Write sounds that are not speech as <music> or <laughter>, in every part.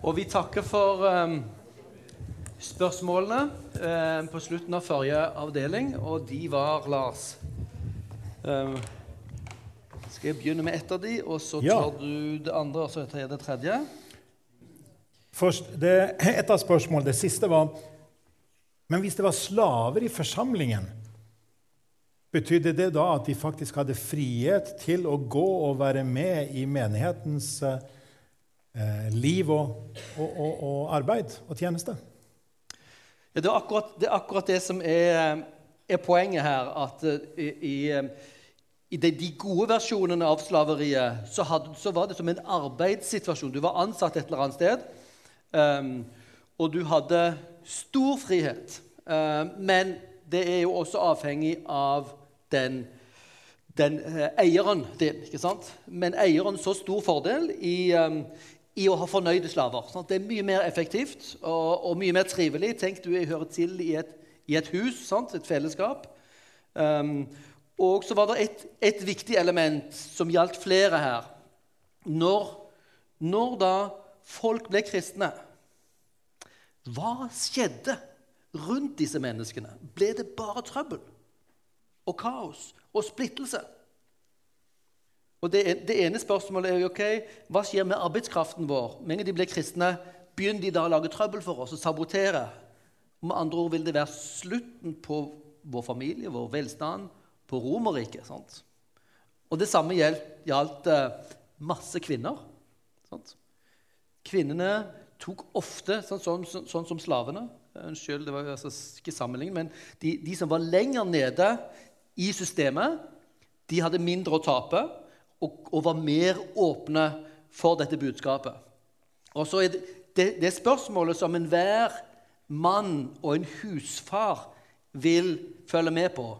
Og vi takker for um, spørsmålene um, på slutten av forrige avdeling, og de var Lars. Um, skal jeg begynne med ett av de, og så Ja. tar du det andre, og så tar jeg det tredje? Først, det, et av spørsmålene, det siste var Men hvis det var slaver i forsamlingen, betydde det da at de faktisk hadde frihet til å gå og være med i menighetens eh, liv og, og, og, og arbeid og tjeneste? Ja, det, er akkurat, det er akkurat det som er, er poenget her. At uh, i, um, i de, de gode versjonene av slaveriet så, hadde, så var det som en arbeidssituasjon. Du var ansatt et eller annet sted, um, og du hadde stor frihet. Um, men det er jo også avhengig av den, den eh, eieren din. ikke sant? Men eieren så stor fordel i, um, i å ha fornøyde slaver. Sant? Det er mye mer effektivt og, og mye mer trivelig. Tenk du hører til i et, i et hus, sant? et fellesskap. Um, og så var det et, et viktig element som gjaldt flere her. Når, når da folk ble kristne, hva skjedde rundt disse menneskene? Ble det bare trøbbel og kaos og splittelse? Og det, det ene spørsmålet er jo ok, hva skjer med arbeidskraften vår? Mange de blir kristne, begynner de da å lage trøbbel for oss og sabotere? Med andre ord vil det være slutten på vår familie, vår velstand, på Romerriket. Og det samme gjaldt, eh, masse kvinner. sant? Kvinnene tok ofte, sånn, sånn, sånn, sånn som slavene Unnskyld, det var altså ikke sammenligning, men de, de som var lenger nede i systemet, de hadde mindre å tape og, og var mer åpne for dette budskapet. Og så er det, det, det spørsmålet som enhver mann og en husfar vil følge med på.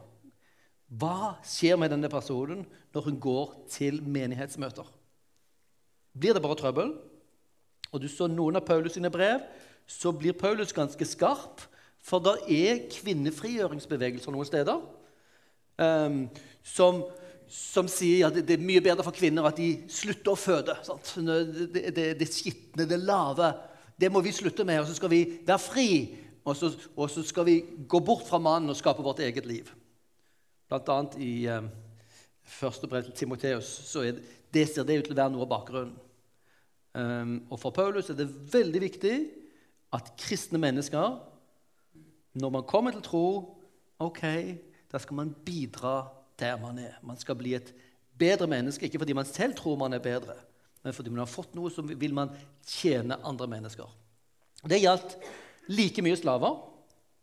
Hva skjer med denne personen når hun går til menighetsmøter? Blir det bare trøbbel? Og du så noen av Paulus sine brev, så blir Paulus ganske skarp. For det er kvinnefrigjøringsbevegelser noen steder um, som, som sier at det er mye bedre for kvinner at de slutter å føde. Sant? Det, det, det skitne, det lave, det må vi slutte med. Og så skal vi være fri, og så, og så skal vi gå bort fra mannen og skape vårt eget liv. Blant annet i eh, første brev til Timoteus så det, det ser det ut til å være noe av bakgrunnen. Um, og For Paulus er det veldig viktig at kristne mennesker, når man kommer til tro, ok, da skal man bidra der man er. Man skal bli et bedre menneske, ikke fordi man selv tror man er bedre, men fordi man har fått noe, så vil man tjene andre mennesker. Det gjaldt like mye slaver.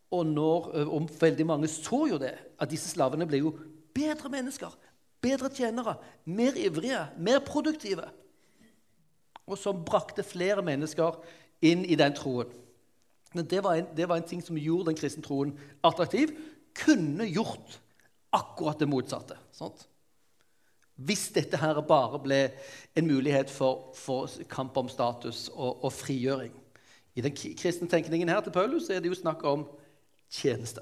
Og, når, og veldig mange så jo det, at disse slavene ble jo bedre mennesker. Bedre tjenere, mer ivrige, mer produktive. Og som brakte flere mennesker inn i den troen. Men det var, en, det var en ting som gjorde den kristne troen attraktiv. Kunne gjort akkurat det motsatte. Sant? Hvis dette her bare ble en mulighet for, for kamp om status og, og, frigjøring. I den kristne tenkningen her til Paulus er det jo snakk om tjeneste.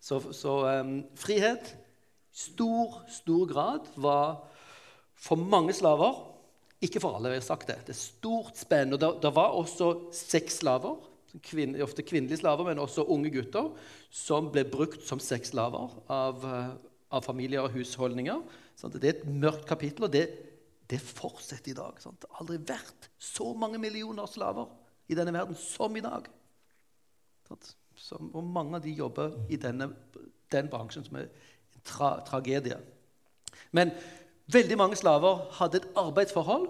Så, så um, frihet stor, stor grad var for mange slaver Ikke for alle, jeg har sagt det. Det er stort spenn. Og det var også sexslaver, kvinn, ofte kvinnelige slaver, men også unge gutter, som ble brukt som sexslaver av, av familier og husholdninger. Sant? det er et mørkt kapittel, og det, det fortsetter i dag. Sant? Det har aldri vært så mange millioner slaver i denne verden som i dag. Som, og mange av de jobber i denne, den bransjen, som er en tra tragedie. Men veldig mange slaver hadde et arbeidsforhold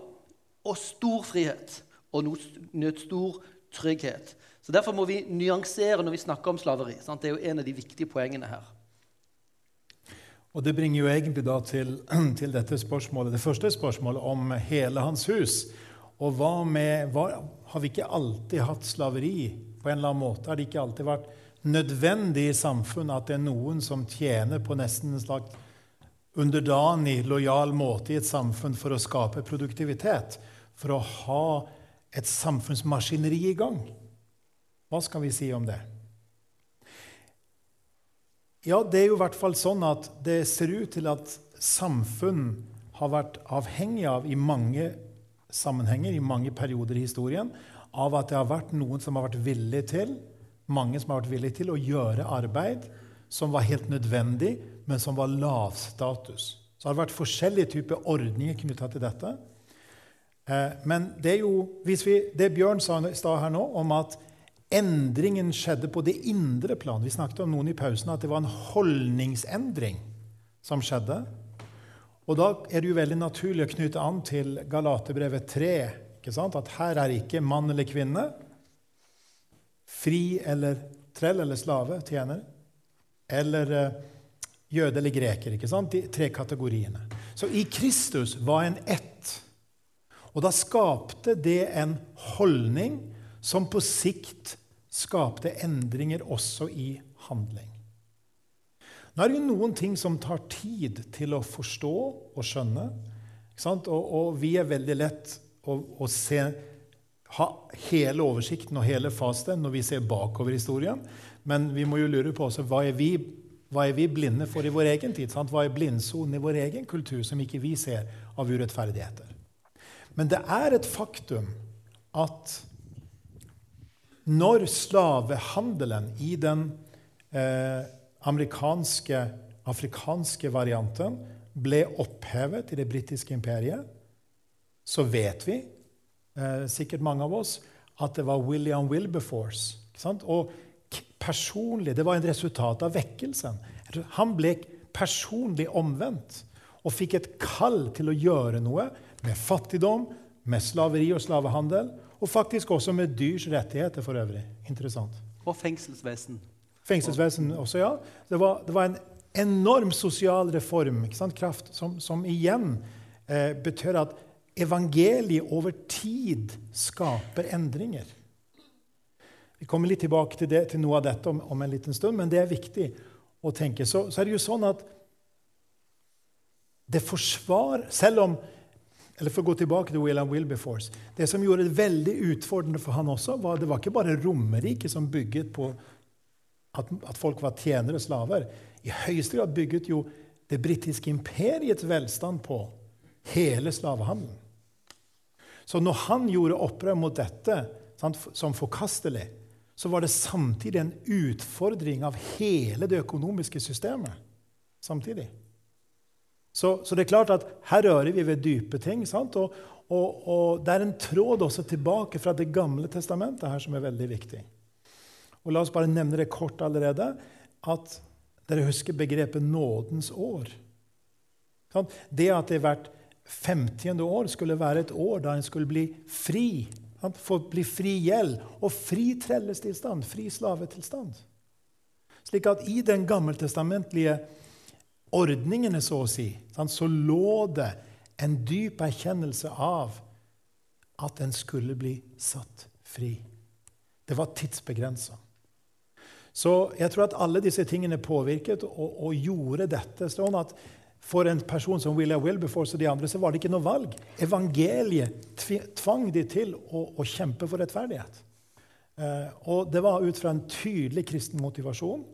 og stor frihet. Og nøt stor trygghet. Så Derfor må vi nyansere når vi snakker om slaveri. Sant? Det er jo en av de viktige poengene her. Og Det bringer jo egentlig da til, <clears throat> til dette spørsmålet, det første spørsmålet om hele hans hus. Og hva med, hva, Har vi ikke alltid hatt slaveri på en eller annen måte? Har det ikke alltid vært nødvendig i samfunnet at det er noen som tjener på nesten en slags underdanig, lojal måte i et samfunn for å skape produktivitet? For å ha et samfunnsmaskineri i gang? Hva skal vi si om det? Ja, det er jo i hvert fall sånn at det ser ut til at samfunn har vært avhengig av i mange sammenhenger, i mange perioder i historien, av at det har vært noen som har vært villige til, mange som har vært villige til å gjøre arbeid som var helt nødvendig, men som var lav status. Så har vært forskjellige typer ordninger knytta til dette. Eh, men det er jo, hvis vi, det Bjørn sa her nå, om at endringen skjedde på det indre plan Vi snakket om noen i pausen, at det var en holdningsendring som skjedde. Og da er det jo veldig naturlig å knytte an til Galaterbrevet 3. At her er ikke mann eller kvinne, fri eller trell eller slave, tjener, eller uh, jøde eller greker. ikke sant? De tre kategoriene. Så i Kristus var en ett. Og da skapte det en holdning som på sikt skapte endringer også i handling. Nå er det jo noen ting som tar tid til å forstå og skjønne. Og, og, vi er veldig lett å, å se, ha hele oversikten og hele fasten når vi ser bakover historien. Men vi må jo lure på også, hva er vi hva er vi blinde for i vår egen tid? Sant? Hva er blindsonen i vår egen kultur som ikke vi ser av urettferdigheter? Men det er et faktum at når slavehandelen i den eh, amerikanske, afrikanske varianten ble opphevet i det britiske imperiet, så vet vi, eh, sikkert mange av oss, at det var William Wilberforce. Og personlig. Det var en resultat av vekkelsen. Han ble personlig omvendt og fikk et kall til å gjøre noe med fattigdom, med slaveri og slavehandel, og faktisk også med dyrs rettigheter for øvrig. Interessant. Og fengselsvesen. Fengselsvesen også, ja. Det var, det var en enorm sosial reform, kraft, som, som igjen eh, betyr at evangeliet over tid skaper endringer. Vi kommer litt tilbake til, det, til noe av dette om, om, en liten stund, men det er viktig å tenke. Så, så er det jo sånn at det forsvar Selv om eller For å gå tilbake til William Wilberforce Det som gjorde det veldig utfordrende for han også, var det var ikke bare Romerriket som bygget på at, at, folk var tjenere og slaver. I høyeste grad bygget jo det britiske imperiets velstand på hele slavehandelen. Så når han gjorde opprør mot dette sant, som forkastelig, så var det samtidig en utfordring av hele det økonomiske systemet. samtidig. Så, så det er klart at her rører vi ved dype ting. Og, og, og, det er en tråd også tilbake fra Det gamle testamentet her som er veldig viktig. Og La oss bare nevne det kort allerede. At dere husker begrepet 'nådens år'. Det at det hvert 50. år skulle være et år da en skulle bli fri Få bli fri gjeld og fri trellestilstand, fri slavetilstand. Slik at i den gammeltestamentlige ordningene, så å si, så lå det en dyp erkjennelse av at en skulle bli satt fri. Det var tidsbegrensa. Så jeg tror at alle disse tingene påvirket og, og gjorde dette sånn at for en person som William Wilberforce og de andre så var det ikke noe valg. Evangeliet tvang de til å, å kjempe for rettferdighet. Eh, og det var ut fra en tydelig kristen motivasjon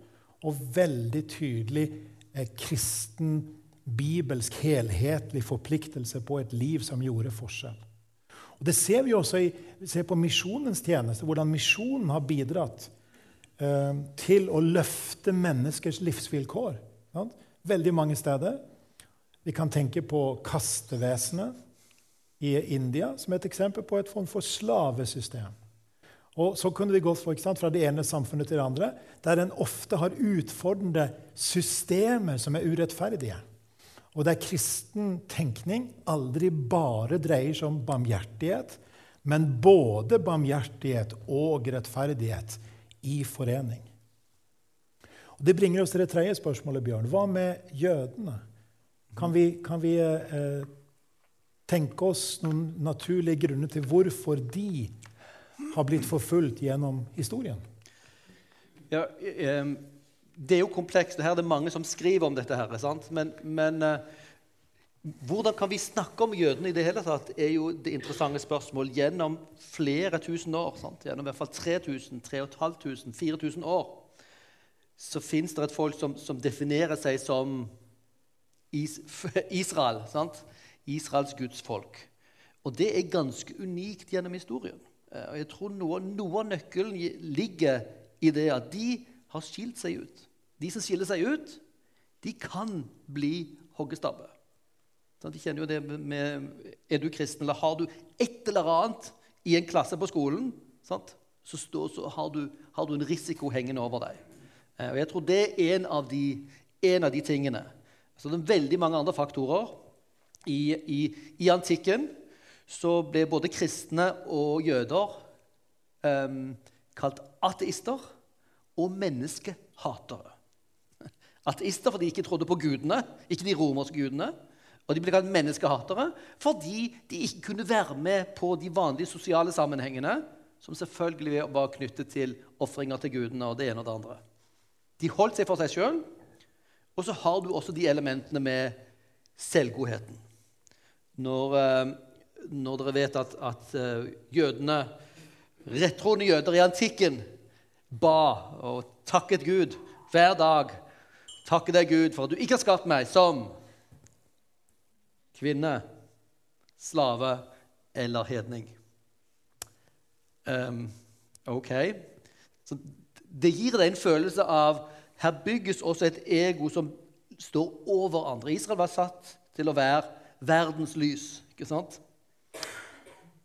og veldig tydelig kristen, bibelsk, helhetlig forpliktelse på et liv som gjorde forskjell. Og Det ser vi også i, vi på misjonens tjeneste, hvordan misjonen har bidratt eh, til å løfte menneskers livsvilkår. Sant? Veldig mange steder. Vi kan tenke på kastevesenet i India som et eksempel på et form for slavesystem. Og Så kunne vi gått sant, fra det ene samfunnet til det andre, der en ofte har utfordrende systemer som er urettferdige. Og der kristen tenkning aldri bare dreier seg om barmhjertighet, men både barmhjertighet og rettferdighet i forening. Og Det bringer oss til det tredje spørsmålet, Bjørn. Hva med jødene? Kan vi, kan vi eh, tenke oss noen naturlige grunner til hvorfor de har blitt forfulgt gjennom historien? Ja, det er jo komplekst. Her er det mange som skriver om dette. her, sant? Men, men eh, hvordan kan vi snakke om jødene i det hele tatt, er jo det interessante spørsmål. Gjennom flere tusen år, sant? gjennom i hvert fall 3000, 3500, 4000 år, så fins det et folk som, som definerer seg som <laughs> Israel. Sant? Israels gudsfolk. Og det er ganske unikt gjennom historien. Eh, og jeg tror noe, noe av nøkkelen ligger i det at de har skilt seg ut. De som skiller seg ut, de kan bli hoggestabbe. Sånn, de kjenner jo det med Er du kristen, eller har du et eller annet i en klasse på skolen, sant? så, stå, så har, du, har, du, en risiko hengende over deg. Eh, og Jeg tror det er en av de, en av de tingene. Så det er veldig mange andre faktorer. I, i, i antikken så ble både kristne og jøder um, kalt ateister og menneskehatere. <laughs> Ateister fordi de ikke trodde på gudene, ikke de romerske gudene. Og de ble kalt menneskehatere fordi de ikke kunne være med på de vanlige sosiale sammenhengene, som selvfølgelig var knyttet til ofringer til gudene og det ene og det andre. De holdt seg for seg sjøl. Og så har du også de elementene med selvgodheten. Når, eh, når dere vet at, at eh, jødene, rettroende jøder i antikken ba og takket Gud hver dag Takke deg, Gud, for at du ikke har skapt meg som kvinne, slave eller hedning. Um, ok. Så det gir deg en følelse av her bygges også et ego som står over andre. Israel var satt til å være verdens lys. ikke sant?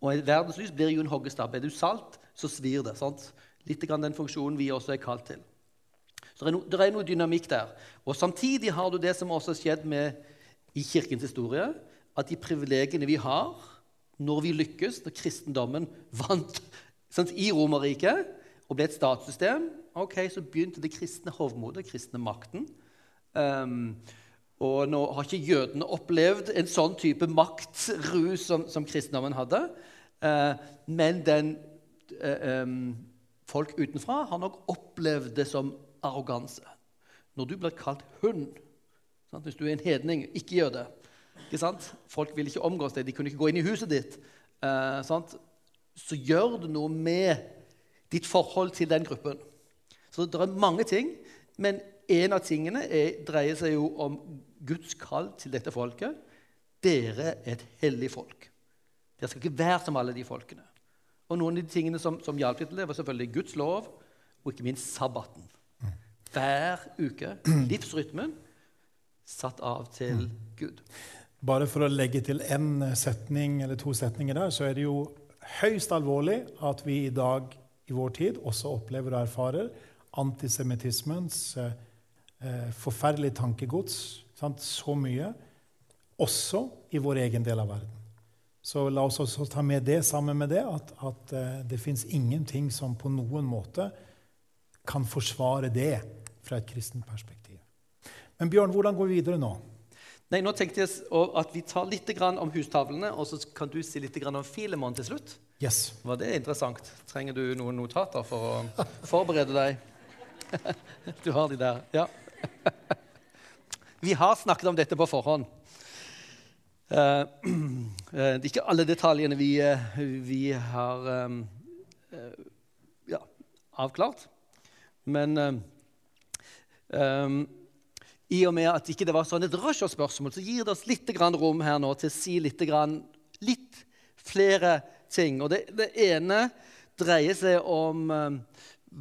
Og verdens lys blir jo en hoggestabbe. Er du salt, så svir det. sant? Litt grann den funksjonen vi også er kalt til. Så det er, no, det er noe dynamikk der. Og Samtidig har du det som også har skjedd med, i kirkens historie, at de privilegiene vi har når vi lykkes, når kristendommen vant sant, i Romerriket og ble et statssystem, ok, så begynte det kristne hovmodet, kristne makten. Um, og nå har ikke jødene opplevd en sånn type maktrus som, som kristendommen hadde. Uh, men den, um, folk utenfra har nok opplevd det som arroganse. Når du blir kalt hund sant? Hvis du er en hedning, ikke gjør det. Ikke sant? Folk vil ikke omgås deg, de kunne ikke gå inn i huset ditt. Eh, så gjør det noe med ditt forhold til den gruppen. Så det er mange ting, men en av tingene er, dreier seg jo om Guds kall til dette folket. Dere er et hellig folk. Dere skal ikke være som alle de folkene. Og noen av de tingene som, som hjalp til det, var selvfølgelig Guds lov og ikke minst sabbaten hver uke. Livsrytmen satt av til Gud. Bare for å legge til én setning eller to setninger der, så er det jo høyst alvorlig at vi i dag i vår tid også opplever og erfarer antisemittismens eh, eh forferdelige tankegods. Sant? Så mye. Også i vår egen del av verden. Så la oss også ta med det sammen med det, at, at eh, det fins ingenting som på noen måte kan forsvare det fra et kristent perspektiv. Men Bjørn, hvordan går vi videre nå? Nei, nå tenkte jeg at Vi tar litt om hustavlene, og så kan du si litt om Filemon til slutt. Yes. Var det interessant? Trenger du noen notater for å forberede deg? <laughs> Du har de der. Ja. <laughs> Vi har snakket om dette på forhånd. <clears throat> Uh, det er ikke alle detaljene vi, uh, vi har um, uh, ja, avklart. Men Um, I og med at ikke det var sånn et spørsmål, så gir det oss litt rom her nå til å si litt, litt flere ting. Og det, det, ene dreier seg om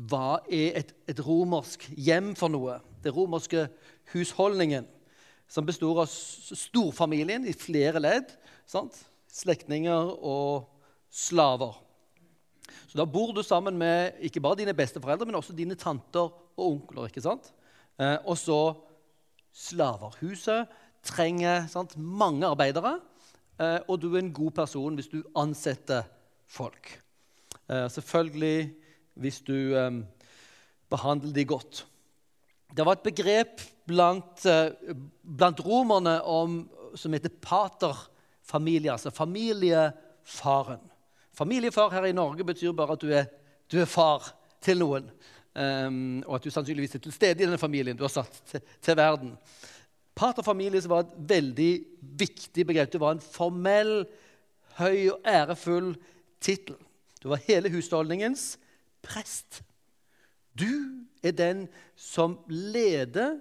hva er et, et, romersk hjem for noe? Det romerske husholdningen, som består av storfamilien i flere ledd. Sant? Slektninger og slaver. Så Da bor du sammen med ikke bare dine besteforeldre, men også dine tanter og onkler. ikke sant? Eh, og så slaver. Huset trenger sant, mange arbeidere, eh, og du er en god person hvis du ansetter folk. Eh, selvfølgelig hvis du eh, behandler dem godt. Det var et begrep blant, eh, blant romerne om, som heter paterfamilie, altså familiefaren. Familiefar her i Norge betyr bare at du er, du er far til noen. Um, og at du sannsynligvis er til stede i denne familien du har satt til, til verden. Paterfamilie var et veldig viktig begrep. Det var en formell, høy og ærefull tittel. Du var hele husholdningens prest. Du er den som leder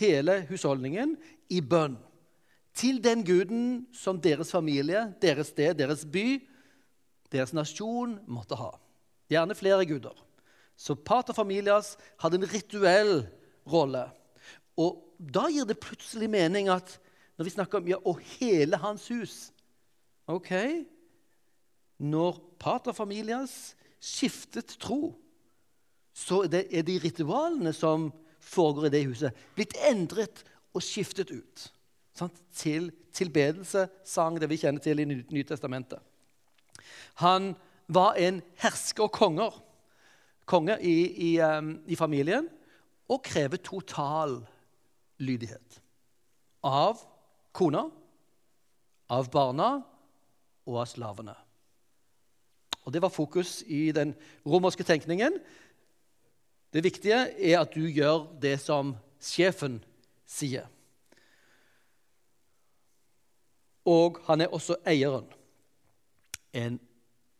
hele husholdningen i bønn til den guden som deres familie, deres sted, deres by, deres nasjon måtte ha. Gjerne flere guder. Så pater familias hadde en rituell rolle. Og da gir det plutselig mening at når vi snakker om ja, og hele hans hus Ok, når pater familias skiftet tro, så er er de ritualene som foregår i det huset, blitt endret og skiftet ut sant? til tilbedelse, sang, det vi kjenner til i Nytestamentet. Han var en hersker og konger, konge i, i, i familien og krever total lydighet. Av kona, av barna og av slavene. Og Det var fokus i den romerske tenkningen. Det viktige er at du gjør det som sjefen sier. Og han er også eieren. En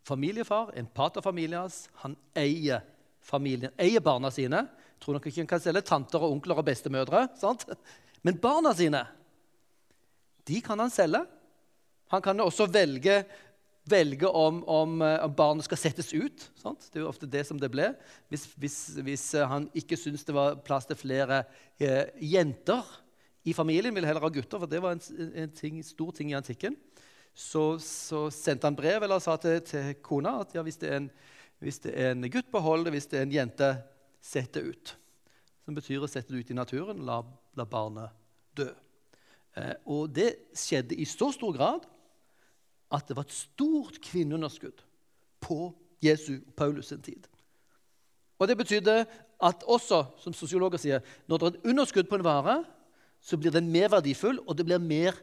familiefar, en pater hans, han eier familien, eier barna sine. Jeg tror nok ikke han kan selge tanter og onkler og bestemødre. sant? Men barna sine de kan han selge. Han kan også velge, velge om, om, eh, om, barnet skal settes ut. Sant? Det er jo ofte det som det ble. Hvis, hvis, hvis eh, han ikke syntes det var plass til flere eh, jenter i familien, ville heller ha gutter, for det var en, en ting, stor ting i antikken. Så, så, sendte han brev eller sa til, til kona at ja, hvis, det en, hvis, det er en, gutt, behold det. Hvis det er en jente, sett det ut. Som betyr å sette det ut i naturen, la, la barnet dø. Eh, og det skjedde i så stor grad at det var et stort kvinneunderskudd på Jesu og Paulus sin tid. Og Det betydde at også, som sosiologer sier, når det er et underskudd på en vare, så blir den mer verdifull, og det blir mer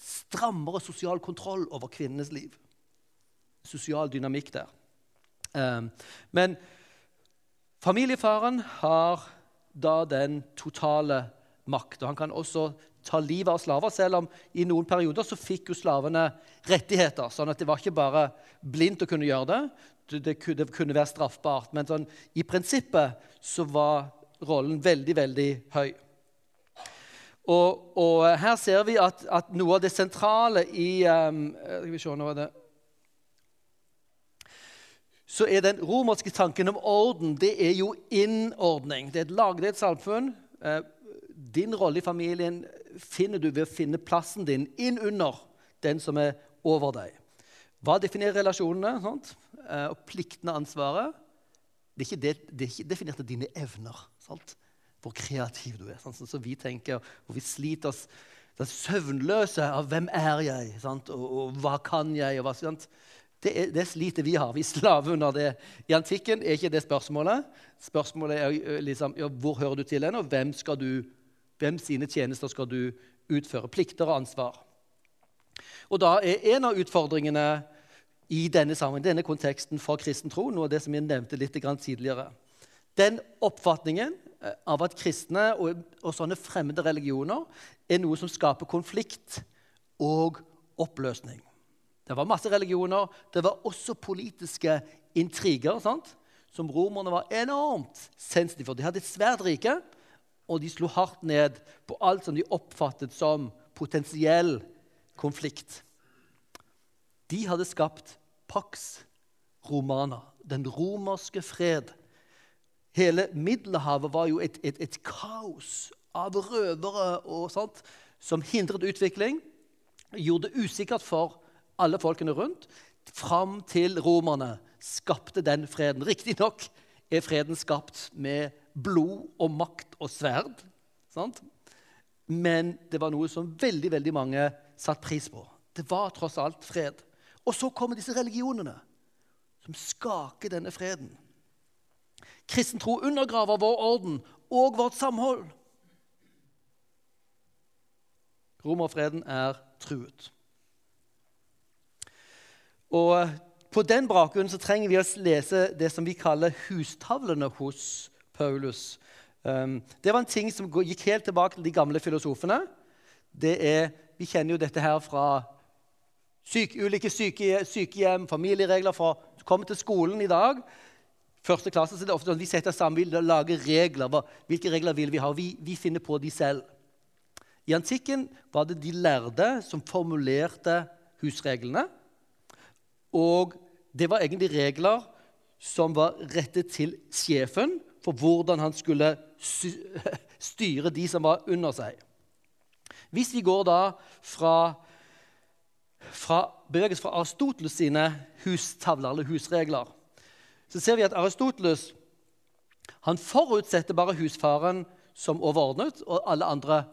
strammere sosial kontroll over kvinnenes liv. Sosial dynamikk der. Eh, men familiefaren har da den totale makt. Og han kan også ta livet av slaver, selv om i noen perioder så fikk jo slavene rettigheter. sånn at det var ikke bare blindt å kunne gjøre det, det kunne være straffbart. Men sånn, i prinsippet så var rollen veldig, veldig høy. Og, og her ser vi at, at, noe av det sentrale i um, Skal vi se, nå er det så er den romerske tanken om orden det er jo innordning. Det er et lagdelt samfunn. Eh, din rolle i familien finner du ved å finne plassen din inn under den som er over deg. Hva definerer relasjonene sant? Eh, og pliktene ansvaret? Det er ikke, det, det er ikke definert av dine evner. Sant? Hvor kreativ du er. Sånn som vi tenker, og vi sliter oss det søvnløse av 'hvem er jeg?' Og, og 'hva kan jeg?' Og hva, sant? Det, er, det sliter vi har. Vi slaver under det. I antikken er ikke det spørsmålet. Spørsmålet er liksom, ja, hvor hører du til hen, og hvem du hvem sine tjenester skal du utføre? Plikter og ansvar. Og da er en av utfordringene i denne, denne konteksten for kristen tro noe av det som jeg nevnte litt tidligere. Den oppfatningen av at kristne og, og sånne fremmede religioner er noe som skaper konflikt og oppløsning. Det var masse religioner. Det var også politiske intriger, sant? som romerne var enormt sensitive for. De hadde et svært rike, og de slo hardt ned på alt som de oppfattet som potensiell konflikt. De hadde skapt Pax Romana, den romerske fred. Hele Middelhavet var jo et, et, et kaos av røvere og sånt, som hindret utvikling, gjorde det usikkert for alle folkene rundt, fram til romerne skapte den freden. Riktignok er freden skapt med blod og makt og sverd. Sant? Men det var noe som veldig veldig mange satte pris på. Det var tross alt fred. Og så kommer disse religionene som skaker denne freden. Kristen tro undergraver vår orden og vårt samhold. Romerfreden er truet. Og På den bakgrunnen så trenger vi å lese det som vi kaller hustavlene hos Paulus. Um, det var en ting som gikk helt tilbake til de gamle filosofene. Er, vi kjenner jo dette her fra syke, ulike syke, sykehjem, familieregler fra Du kommer til skolen i dag. Første klasse så det ofte sånn Vi setter sammen, vi lager regler. Hva, hvilke regler vil vi ha? Vi, vi finner på de selv. I antikken var det de lærde som formulerte husreglene. Og det var egentlig regler som var rettet til sjefen for hvordan han skulle <laughs> styre de som var under seg. Hvis vi går da fra, fra beveges fra Aristoteles sine hustavler eller husregler, så ser vi at Aristoteles han forutsetter bare husfaren som overordnet og alle andre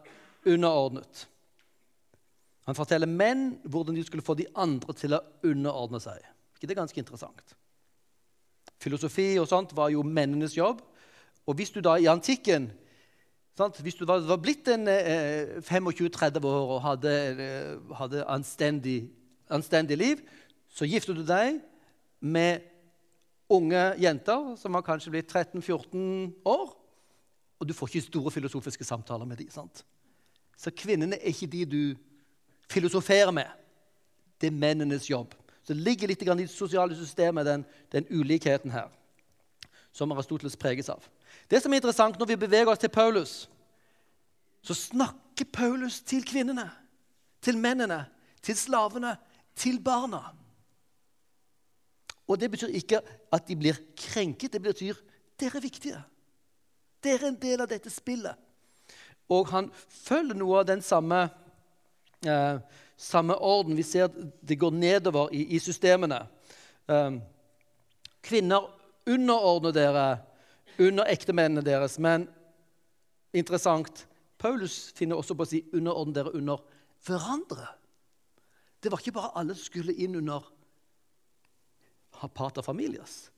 underordnet. Han forteller menn hvordan de skulle få de andre til å underordne seg. Ikke det er ganske interessant? Filosofi og sånt var jo mennenes jobb. Og hvis du da i antikken sant, Hvis du var, blitt en eh, 25-30 år og hadde, eh, hadde anstendig, anstendig liv, så gifter du deg med unge jenter som har kanskje blitt 13-14 år. Og du får ikke store filosofiske samtaler med sant? Så kvinnene er ikke de du filosoferer med. Det er mennenes jobb. Så det ligger litt i det sosiale systemet, den, den ulikheten her, som Aristoteles preges av. Det som er interessant når vi beveger oss til Paulus, så snakker Paulus til kvinnene, til mennene, til slavene, til barna. Og det betyr ikke at de blir krenket. Det betyr dere er viktige. Dere er en del av dette spillet. Og han følger noe av den samme, eh, samme orden. Vi ser at det går nedover i, i systemene. Eh, kvinner underordner dere under ektemennene deres. Men interessant Paulus finner også på å si 'underordne dere under hverandre'. Det var ikke bare alle som skulle inn under pater familias.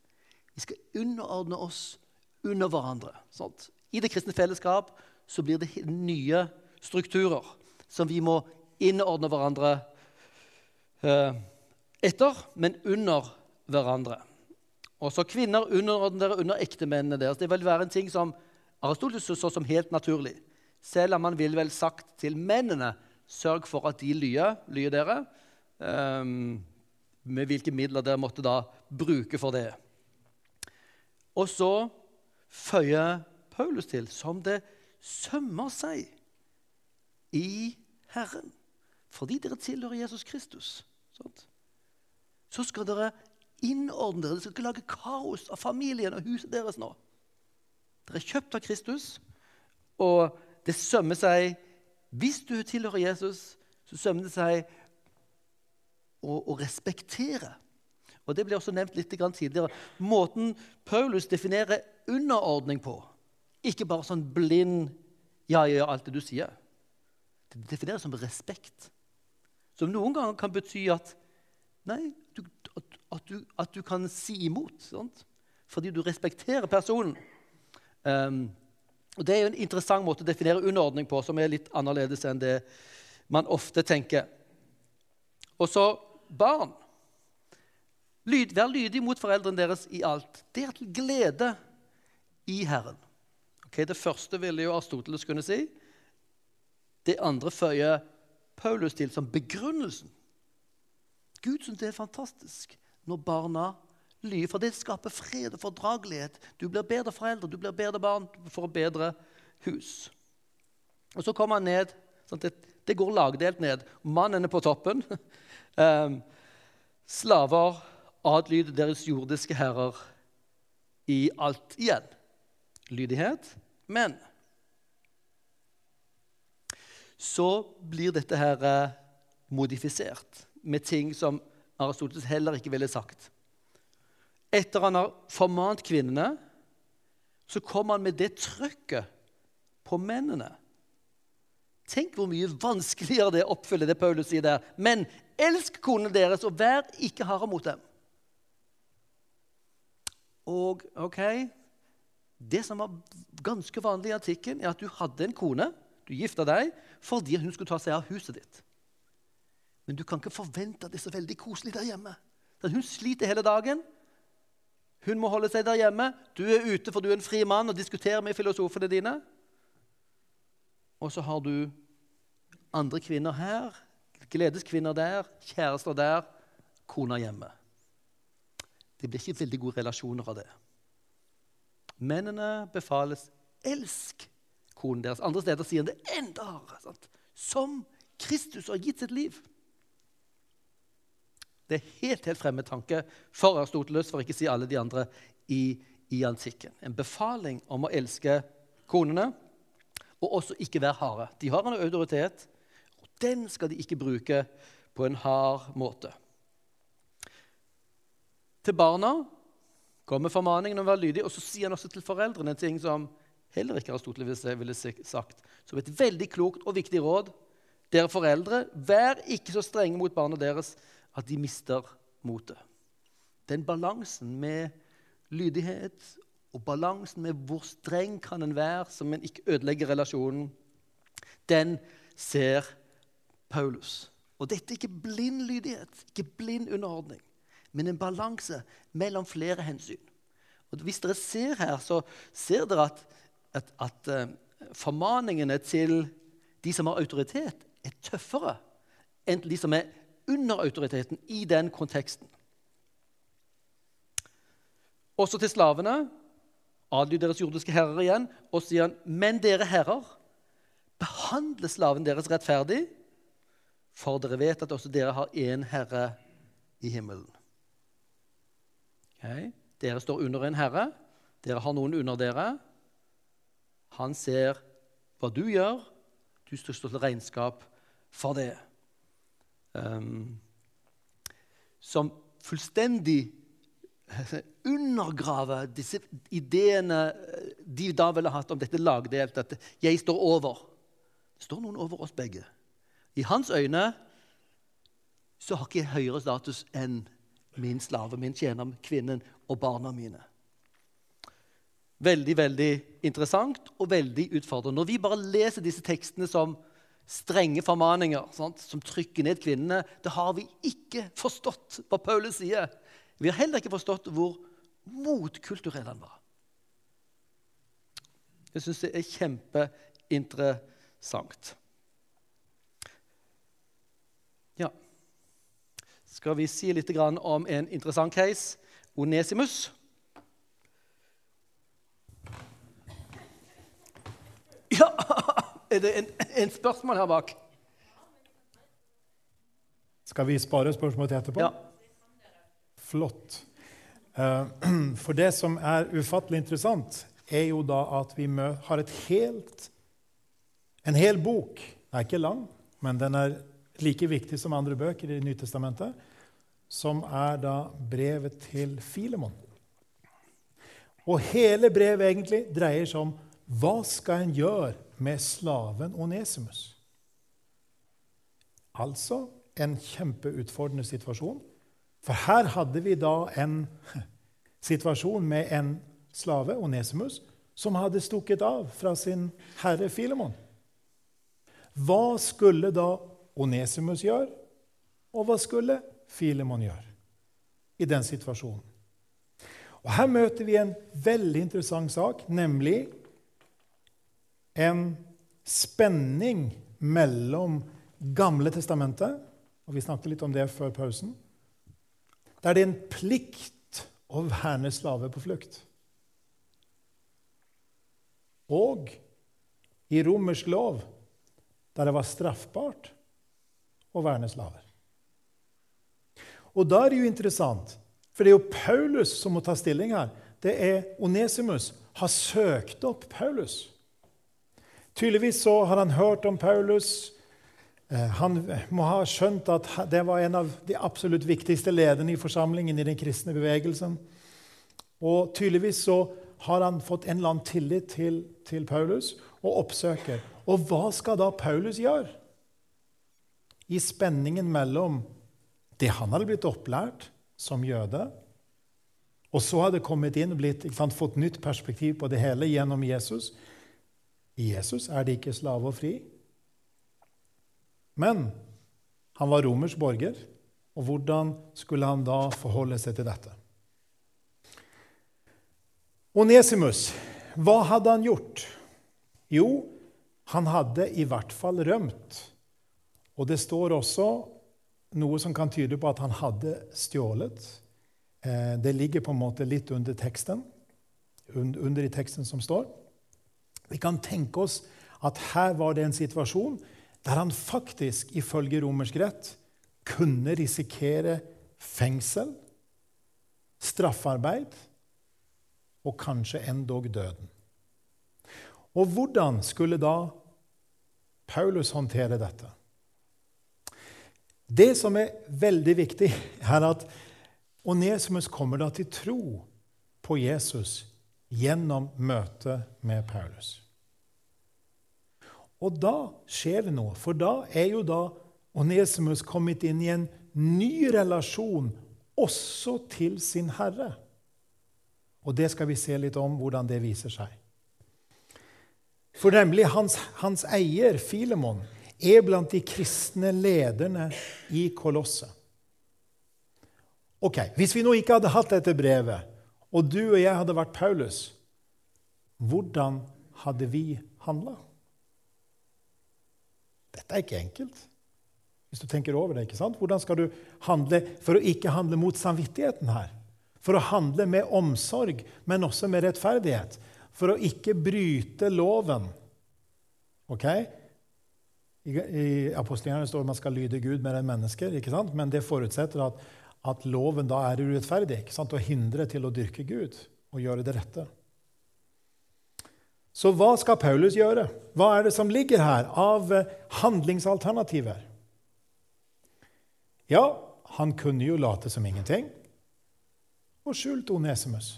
Vi skal underordne oss under hverandre. Sånt. I det kristne fellesskap så blir det nye strukturer som vi må innordne hverandre eh, etter, men under hverandre. Også kvinner underordner dere under ektemennene deres. Det vil være en ting som Aristoteles så som helt naturlig. Selv om han ville vel sagt til mennene sørg for at de lyer, lyer dere. Um, med hvilke midler dere måtte da bruke for det. Og så føyer Paulus til som det sømmer seg i Herren. Fordi dere tilhører Jesus Kristus. Sånt. Så skal dere innordne dere. Dere skal ikke lage kaos av familien og huset deres nå. Dere er kjøpt av Kristus, og det sømmer seg Hvis du tilhører Jesus, så sømmer det seg å, å respektere. Og Det ble også nevnt litt tidligere. Måten Paulus definerer underordning på. Ikke bare sånn blind 'ja, jeg gjør alt det du sier'. Det defineres som respekt. Som noen ganger kan bety at nei, du, at, at, du, at, du, kan si imot. Sant? Fordi du respekterer personen. Um, og Det er jo en interessant måte å definere underordning på, som er litt annerledes enn det man ofte tenker. Og så barn. Lyd, vær lydig mot foreldrene deres i alt. Det er til glede i Herren. Okay, det første ville jo Aristoteles kunne si. Det andre føyer Paulus til som begrunnelsen. Gud syns det er fantastisk når barna lyver, for det skaper fred og fordragelighet. Du blir bedre foreldre, du blir bedre barn, du får bedre hus. Og Så kommer han ned. Sånn det, det, går lagdelt ned. Mannen er på toppen. Um, slaver, adlyd deres jordiske herrer i alt igjen. Lydighet. Men så blir dette her eh, modifisert med ting som Aristoteles heller ikke ville sagt. Etter han har formant kvinnene, så kommer han med det trøkket på mennene. Tenk hvor mye vanskeligere det er å oppfylle det Paulus sier der. Men elsk konene deres, og vær ikke harde mot dem. Og ok Det som var ganske vanlig i artikken, er at du hadde en kone, du gifta deg, fordi hun skulle ta seg av huset ditt. Men du kan ikke forvente at det er så veldig koselig der hjemme. Hun sliter hele dagen. Hun må holde seg der hjemme. Du er ute for du er en fri mann og diskuterer med filosofene dine. Og så har du andre kvinner her, gledeskvinner der, kjærester der, kona hjemme. Det blir ikke veldig gode relasjoner av det. Mennene befales elsk konen deres. Andre steder sier han det enda hardere. som Kristus har gitt sitt liv. Det er helt helt fremmed tanke for Aristoteles, for ikke å si alle de andre i, i antikken. En befaling om å elske konene og også ikke være harde. De har en autoritet, og den skal de ikke bruke på en hard måte. Til barna kommer formaningen om å være lydig, og så sier han også til foreldrene en ting som heller ikke Aristoteles ville sagt, som et veldig klokt og viktig råd. Dere foreldre, vær ikke så strenge mot barna deres at de mister motet. Den balansen med lydighet og balansen med hvor streng kan en være, som en ikke ødelegger relasjonen, den ser Paulus. Og dette er ikke blind lydighet, ikke blind underordning, men en balanse mellom flere hensyn. Og Hvis dere ser her, så ser dere at, at, at uh, formaningene til de som har autoritet, er tøffere enn de som er under autoriteten i den konteksten. Også til slavene adlyd deres jordiske herrer igjen, og sier han, men dere herrer, behandle slaven deres rettferdig, for dere vet at også dere har én herre i himmelen. Okay. Dere står under en herre. Dere har noen under dere. Han ser hva du gjør. Du står til regnskap for det. Um, som fullstendig <laughs> undergrave disse ideene de da ville hatt om dette lagdelt, at 'jeg står over'. Det står noen over oss begge. I hans øyne så har ikke jeg høyere status enn min slave, min tjener, kvinnen og barna mine. Veldig veldig interessant og veldig utfordrende. Når vi bare leser disse tekstene som strenge formaninger sant, som trykker ned kvinnene, da har vi ikke forstått hva Paulus sier. Vi har heller ikke forstått hvor motkulturell han var. Jeg syns det er kjempeinteressant. Ja Skal vi si litt om en interessant case? Onesimus. Ja, <laughs> er det en, en spørsmål her bak? Skal vi spare spørsmålet til etterpå? Ja. Flott. Eh, <clears throat> for det som er ufattelig interessant, er jo da at vi har et helt, en hel bok. Den er ikke lang, men den er like viktig som andre bøker i Nytestamentet, som er da brevet til Filemon. Og hele brevet egentlig dreier seg om hva skal en gjøre med slaven Onesimus? Altså en kjempeutfordrende situasjon for her hadde vi da en situasjon med en slave, Onesimus, som hadde stukket av fra sin herre Filemon. Hva skulle da Onesimus gjøre, og hva skulle Filemon gjøre i den situasjonen? Og Her møter vi en veldig interessant sak, nemlig en spenning mellom Gamle testamentet og Vi snakket litt om det før pausen der det er en plikt å verne slaver på flukt. Og i romersk lov, der det var straffbart å verne slaver. Og da er det jo interessant, for det er jo Paulus som må ta stilling her. Det er Onesimus har søkt opp Paulus. Tydeligvis så har han hørt om Paulus, han må ha skjønt at det var en av de absolutt viktigste lederne i forsamlingen i den kristne bevegelsen. Og tydeligvis så har han fått en eller annen tillit til, til Paulus og oppsøker. Og hva skal da Paulus gjøre? I spenningen mellom det han hadde blitt opplært som jøde, og så hadde kommet inn og blitt, sant, fått nytt perspektiv på det hele gjennom Jesus. I Jesus er det ikke slave og fri. Men han var romersk borger, og hvordan skulle han da forholde seg til dette? Onesimus, hva hadde han gjort? Jo, han hadde i hvert fall rømt. Og det står også noe som kan tyde på at han hadde stjålet. Eh, det ligger på en måte litt under teksten, under i teksten som står. Vi kan tenke oss at her var det en situasjon der han faktisk, ifølge romersk rett, kunne risikere fengsel, straffarbeid og kanskje endog døden. Og hvordan skulle da Paulus håndtere dette? Det som er veldig viktig, er at Onesimus kommer da til tro på Jesus gjennom møtet med Paulus. Og da skjer det noe, for da er jo da Onesimus kommet inn i en ny relasjon også til sin herre. Og det skal vi se litt om hvordan det viser seg. For nemlig hans, hans eier, Filemon, er blant de kristne lederne i Kolosset. Ok, Hvis vi nå ikke hadde hatt dette brevet, og du og jeg hadde vært Paulus, hvordan hadde vi handla? Dette er ikke enkelt. Hvis du tenker over det, ikke sant? Hvordan skal du handle for å ikke handle mot samvittigheten her? For å handle med omsorg, men også med rettferdighet. For å ikke bryte loven. Ok? I, i apostlene står det at man skal lyde Gud mer enn mennesker. ikke sant? Men det forutsetter at, at loven da er urettferdig ikke sant? og hindrer til å dyrke Gud og gjøre det rette. Så hva skal Paulus gjøre? Hva er det som ligger her av eh, handlingsalternativer? Ja, han kunne jo late som ingenting og skjult Onesimus.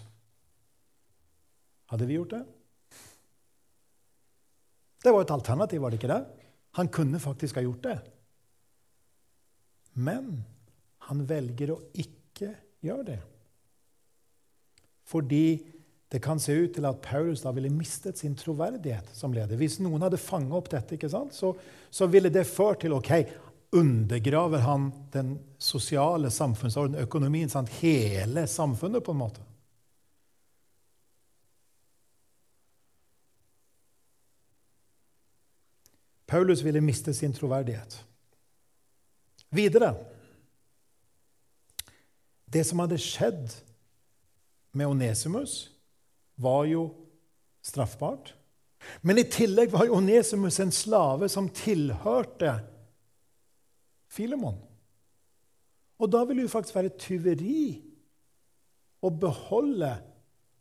Hadde vi gjort det? Det var et alternativ, var det ikke det? Han kunne faktisk ha gjort det. Men han velger å ikke gjøre det. Fordi det kan se ut til at Paulus da ville mistet sin troverdighet som leder. Hvis noen hadde fanget opp dette, så, så, ville det ført til ok, undergraver han den sosiale samfunnsorden, økonomien, sant? hele samfunnet på en måte. Paulus ville miste sin troverdighet. Videre Det som hadde skjedd med Onesimus var jo straffbart. Men i tillegg var Onesimus en slave som tilhørte Filemon. Og da ville det jo faktisk være tyveri å beholde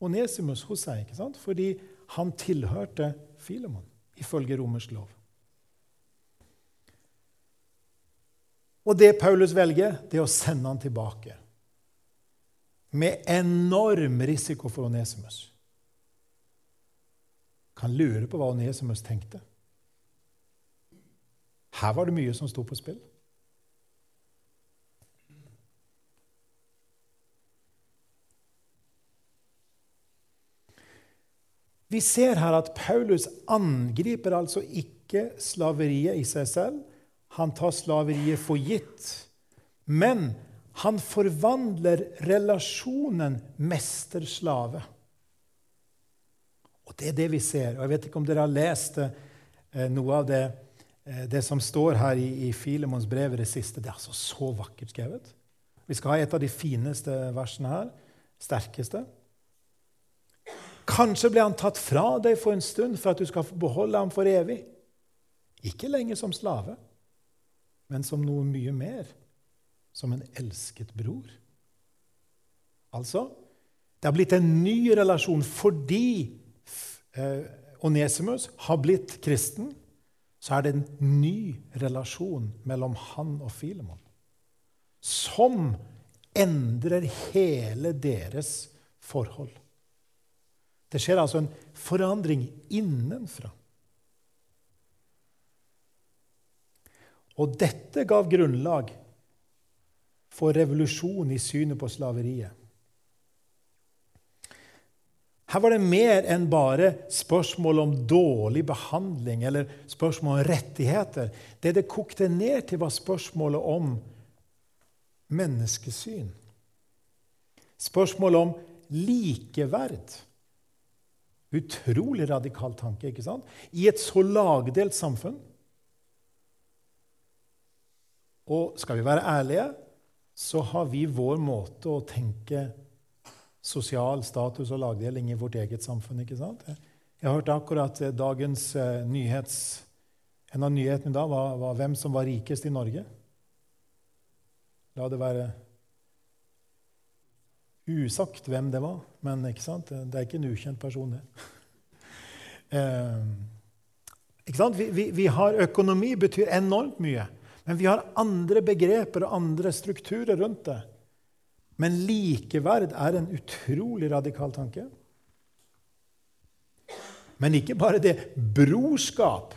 Onesimus hos seg, ikke sant? fordi han tilhørte Filemon, ifølge romersk lov. Og det Paulus velger, det er å sende han tilbake. Med enorm risiko for Onesimus kan lure på hva Onesimus tenkte. Her var det mye som sto på spill. Vi ser her at Paulus angriper altså ikke slaveriet i seg selv. Han tar slaveriet for gitt. Men han forvandler relasjonen mester-slave. Og Det er det vi ser. Og Jeg vet ikke om dere har lest eh, noe av det, eh, det som står her i, i Filemons brev i det siste. Det er altså så vakkert skrevet. Vi skal ha et av de fineste versene her. Sterkeste. Kanskje ble han tatt fra deg for en stund for at du skal beholde ham for evig. Ikke lenger som slave, men som noe mye mer. Som en elsket bror. Altså, det har blitt en ny relasjon fordi Onesimus har blitt kristen, så er det en ny relasjon mellom han og Filemon som endrer hele deres forhold. Det skjer altså en forandring innenfra. Og dette gav grunnlag for revolusjon i synet på slaveriet. Her var det mer enn bare spørsmål om dårlig behandling eller spørsmål om rettigheter. Det det kokte ned til, var spørsmålet om menneskesyn. Spørsmålet om likeverd. Utrolig radikal tanke ikke sant? i et så lagdelt samfunn. Og skal vi være ærlige, så har vi vår måte å tenke på sosial status og lagdeling i vårt eget samfunn. ikke sant? Jeg hørte akkurat eh, dagens eh, nyhets, En av nyhetene da var, var hvem som var rikest i Norge. La det være usagt hvem det var, men ikke sant? det er ikke en ukjent person, det. <laughs> eh, ikke sant? Vi, vi, vi, har Økonomi betyr enormt mye, men vi har andre begreper og andre strukturer rundt det. Men likeverd er en utrolig radikal tanke. Men ikke bare det. Brorskap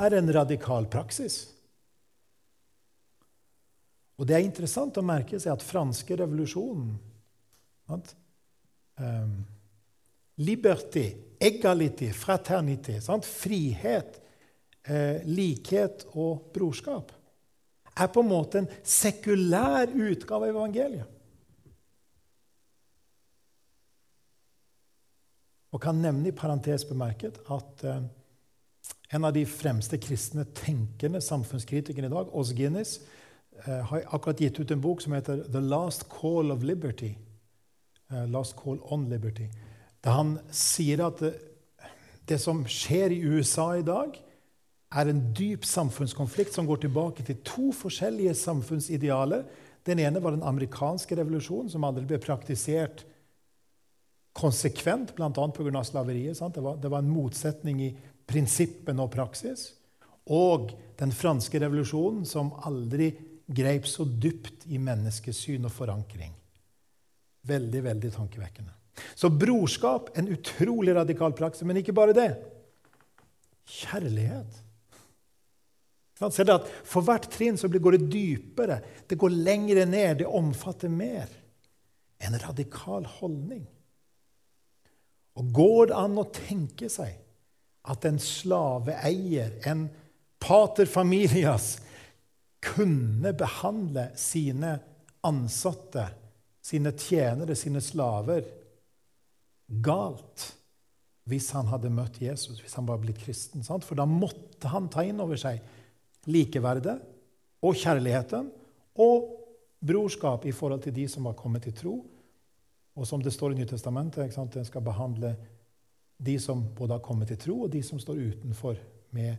er en radikal praksis. Og det er interessant å merke seg at franske revolusjonen Um, liberty, egality, fraternity. Sant? Frihet, eh, likhet og brorskap er på en måte en sekulær utgave av evangeliet. Og kan nevne i parentes bemerket at eh, en av de fremste kristne tenkende samfunnskritikerne i dag, Oz Guinness, eh, har akkurat gitt ut en bok som heter 'The Last Call of Liberty'. Uh, 'Last Call on Liberty'. Da han sier at det, det, som skjer i USA i dag, er en dyp samfunnskonflikt som går tilbake til to forskjellige samfunnsidealer. Den ene var den amerikanske revolusjonen, som aldri ble praktisert konsekvent, bl.a. pga. slaveriet. Det var, det var en motsetning i prinsippene og praksis. Og den franske revolusjonen, som aldri greip så dypt i menneskesyn og forankring. Veldig, veldig tankevekkende. Så brorskap en utrolig radikal praksis. Men ikke bare det. Kjærlighet. Ser at For hvert trinn så går det dypere, det går lengre ned, det omfatter mer. En radikal holdning. Og Går det an å tenke seg at en slaveeier, en pater familias, kunne behandle sine ansatte sine tjenere, sine slaver, galt hvis han hadde møtt Jesus, hvis han var blitt kristen. Sant? For da måtte han ta inn over seg likeverdet og kjærligheten og brorskap i forhold til de som var kommet til tro. Og som det står i Nytestamentet, en skal behandle de som både har kommet til tro, og de som står utenfor, med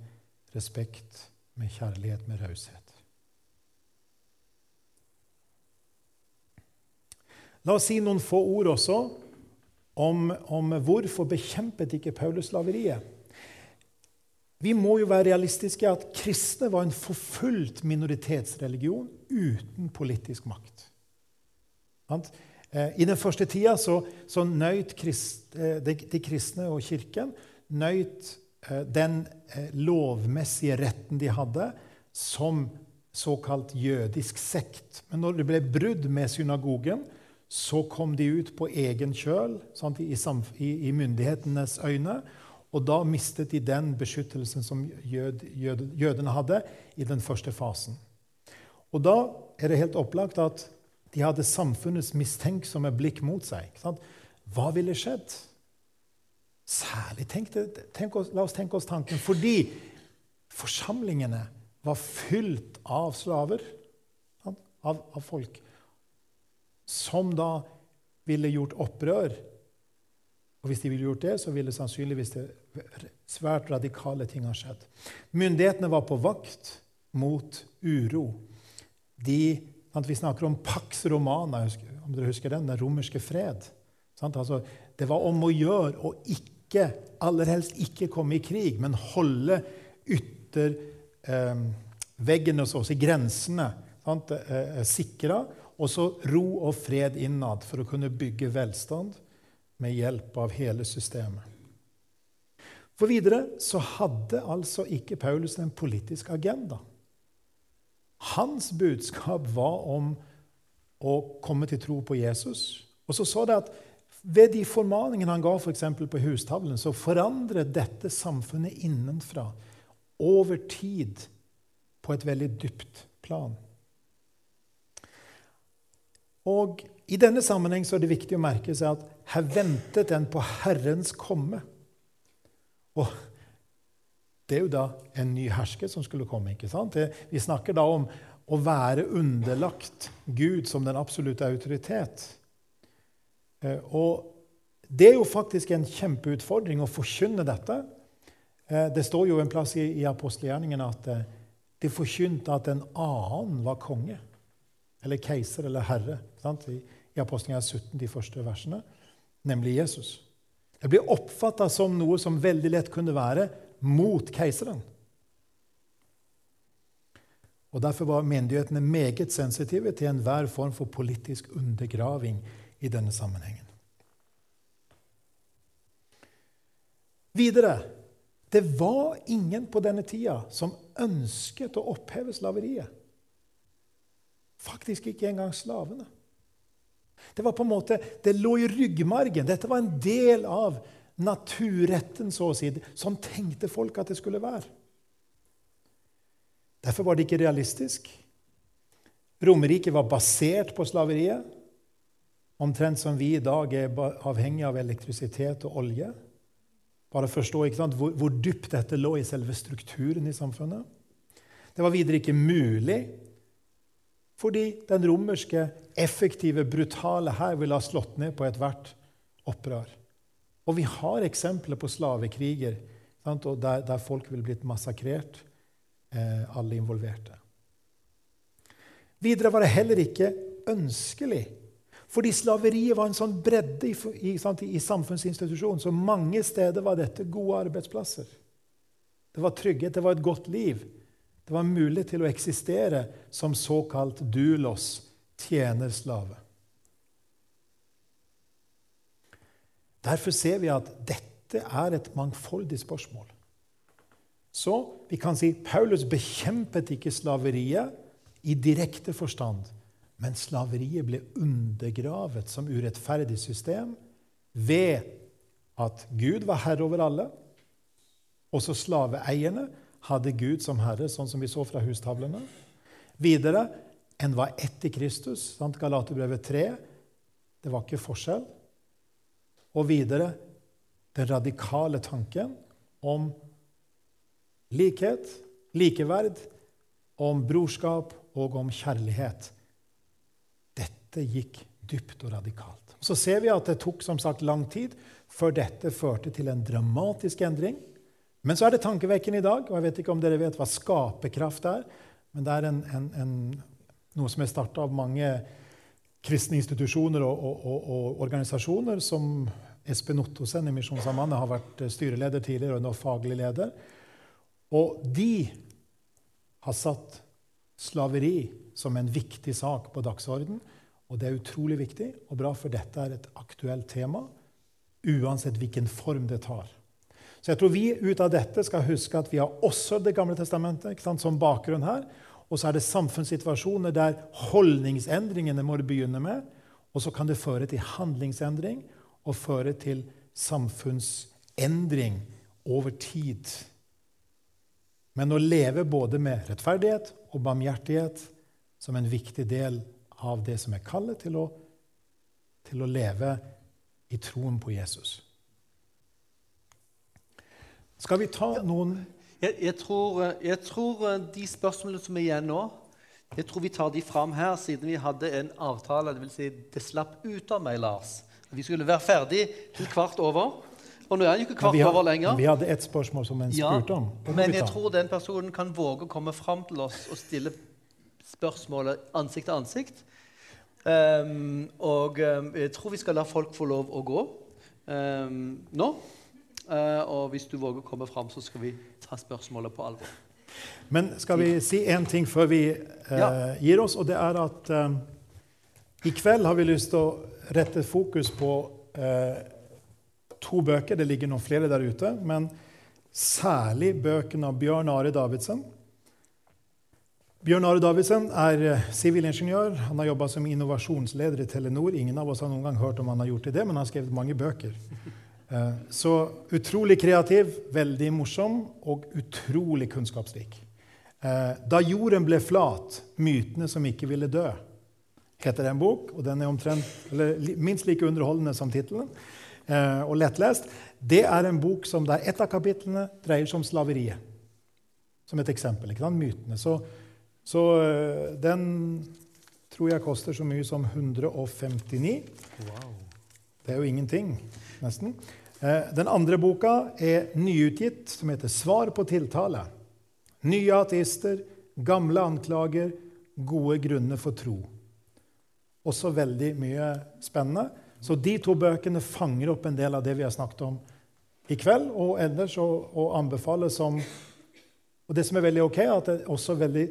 respekt, med kjærlighet, med raushet. La oss si noen få ord også om, om hvorfor bekjempet ikke Paulus slaveriet. Vi må jo være realistiske at kristne var en forfulgt minoritetsreligion uten politisk makt. Eh, I den første tida så, så nøyt krist, de, de kristne og kirken nøyt eh, den lovmessige retten de hadde, som såkalt jødisk sekt. Men når det ble brudd med synagogen, så kom de ut på egen kjøl sant, i, i, i, myndighetenes øyne. Og da mistet de den beskyttelsen som jød, jød, jødene hadde i den første fasen. Og da er det helt opplagt at de hadde samfunnets mistenksomme blikk mot seg. Hva ville skjedd? Særlig tenk, tenk oss, La oss tenke oss tanken fordi forsamlingene var fylt av slaver, av, av folk som da ville gjort opprør. Og hvis de ville gjort det, så ville sannsynligvis det svært radikale ting ha skjedd. Myndighetene var på vakt mot uro. De, vi snakker om Pax Romana, om dere husker den, den romerske fred. Altså, det var om å gjøre å ikke, aller helst ikke komme i krig, men holde ytterveggene eh, hos i grensene, sant, eh, sikra og så ro og fred innad for å kunne bygge velstand med hjelp av hele systemet. For videre så hadde altså ikke Paulus en politisk agenda. Hans budskap var om å komme til tro på Jesus. Og så så det at ved de formaningene han ga f.eks. på hustavlen, så forandret dette samfunnet innenfra over tid på et veldig dypt plan. Og I denne sammenheng så er det viktig å merke seg at her ventet en på Herrens komme. Og det er jo da en ny hersker som skulle komme. ikke sant? Det, vi snakker da om å være underlagt Gud som den absolutte autoritet. Eh, og det er jo faktisk en kjempeutfordring å forkynne dette Eh, det står jo en plass i, i apostelgjerningen at eh, de forkynte at en annen var konge. Eller keiser eller herre. Sant? I, i apostelgjerningen 17, de første versene. Nemlig Jesus. Det blir oppfatta som noe som veldig lett kunne være mot keiseren. Og Derfor var myndighetene meget sensitive til enhver form for politisk undergraving i denne sammenhengen. Videre det var ingen på denne tida som ønsket å oppheve slaveriet. Faktisk ikke engang slavene. Det var på en måte, det lå i ryggmargen. Dette var en del av naturretten, så å si. Sånn tenkte folk at det skulle være. Derfor var det ikke realistisk. Romerriket var basert på slaveriet, omtrent som vi i dag er avhengig av elektrisitet og olje. Bare forstå hvor, hvor, dypt dette lå i selve strukturen i samfunnet. Det var videre ikke mulig fordi den romerske, effektive, brutale hær ville ha slått ned på ethvert opprør. Og vi har eksempler på slavekriger der, der, folk ville blitt massakrert, eh, alle involverte. Videre var det heller ikke ønskelig fordi slaveriet var en sånn bredde i, i, i samfunnsinstitusjonen. Så mange steder var dette gode arbeidsplasser. Det var trygghet, det var et godt liv. Det var mulig til å eksistere som såkalt dulos, tjenerslave. Derfor ser vi at dette er et mangfoldig spørsmål. Så vi kan si Paulus bekjempet ikke slaveriet i direkte forstand. Men slaveriet ble undergravet som urettferdig system ved at Gud var herre over alle. Også slaveeierne hadde Gud som herre, sånn som vi så fra hustavlene. Videre en var ett i Kristus. Sant? Galaterbrevet 3. Det var ikke forskjell. Og videre den radikale tanken om likhet, likeverd, om brorskap og om kjærlighet. Dette gikk dypt og radikalt. Så ser vi at det tok som sagt lang tid før dette førte til en dramatisk endring. Men så er det tankevekkende i dag, og jeg vet ikke om dere vet hva skaperkraft er, men det er en, en, en, noe som er starta av mange kristne institusjoner og, og, og, og, organisasjoner, som Espen Ottosen i Misjonssambandet har vært styreleder tidligere og nå faglig leder. Og de har satt slaveri som en viktig sak på dagsordenen. Og det er utrolig viktig og bra, for dette er et aktuelt tema uansett hvilken form det tar. Så jeg tror vi ut av dette skal huske at vi har også Det gamle testamentet sant, som bakgrunn her. Og så er det samfunnssituasjoner der holdningsendringene må begynne med. Og så kan det føre til handlingsendring og føre til samfunnsendring over tid. Men å leve både med rettferdighet og barmhjertighet som en viktig del av det som er kallet til å, til å leve i troen på Jesus. Skal vi ta noen jeg, jeg, tror, jeg, tror, eh, de spørsmålene som er igjen nå, jeg tror vi tar de fram her, siden vi hadde en avtale. Det, vil si, det slapp ut av meg, Lars. Vi skulle være ferdig til kvart over. Og nå er han ikke kvart over lenger. Vi hadde ett spørsmål som en spurte om. men jeg tror den personen kan våge å komme fram til oss og stille spørsmålet ansikt til ansikt. Um, og um, jeg tror vi skal la folk få lov å gå um, nå. Uh, og hvis du våger å komme fram, så skal vi ta spørsmålet på alvor. Men skal vi si én ting før vi uh, ja. gir oss? Og det er at i kveld har vi lyst til å rette fokus på to bøker. Det ligger noen flere der ute. Men særlig bøkene av Bjørn Are Davidsen Bjørn Are Davidsen er eh, sivilingeniør. Han har jobba som innovasjonsleder i Telenor. Ingen av oss har noen gang hørt om han har gjort det, men han har skrevet mange bøker. Eh, så utrolig kreativ, veldig morsom og utrolig kunnskapsrik. Eh, 'Da jorden ble flat mytene som ikke ville dø' heter det en bok. og Den er omtrent, minst like underholdende som tittelen og lettlest. Det er en bok som der et av kapitlene dreier seg om slaveriet. Som et eksempel. ikke sant? Mytene. Så så eh, den tror jeg koster så mye som 159. Wow. Det er jo ingenting, nesten. Eh, Den andre boka er nyutgitt, som heter 'Svar på tiltale'. Nye ateister, gamle anklager, gode grunner for tro. Også veldig mye spennende. Så de to bøkene fanger opp en del av det vi har snakket om i kveld, og ellers å anbefale som Og det som er veldig ok, er at det er også veldig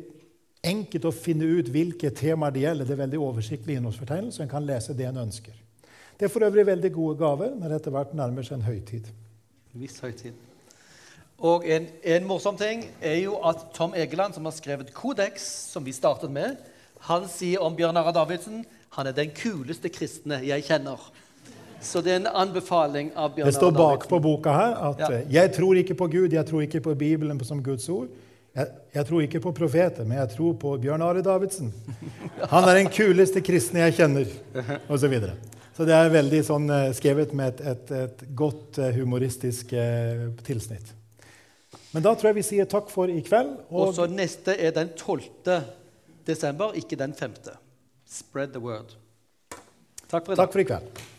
enkelt å finne ut hvilke temaer det gjelder. Det er veldig oversiktlig innholdsfortegnelse, så en kan lese det en ønsker. Det er for øvrig veldig gode gaver når det etter hvert nærmer seg en høytid. Viss høytid. Og en, en morsom ting er jo at Tom Egeland, som har skrevet Kodeks, som vi startet med, han sier om Bjørn Ara Davidsen han er den kuleste kristne jeg kjenner. Så det er en anbefaling av Bjørn Det står bak bakpå boka her at Ja. eh, 'jeg tror ikke på Gud, jeg tror ikke på Bibelen som Guds ord'. Jeg, jeg tror ikke på profeter, men jeg tror på Bjørn Are Davidsen. <laughs> Han er den kuleste kristne jeg kjenner, osv. Så, videre. så det er veldig sånn, eh, skrevet med et, et, et godt eh, humoristisk eh, tilsnitt. Men da tror jeg vi sier takk for i kveld. Og Og så neste er den 12. desember, ikke den 5. Spread the word. Takk for i dag. takk for i kveld.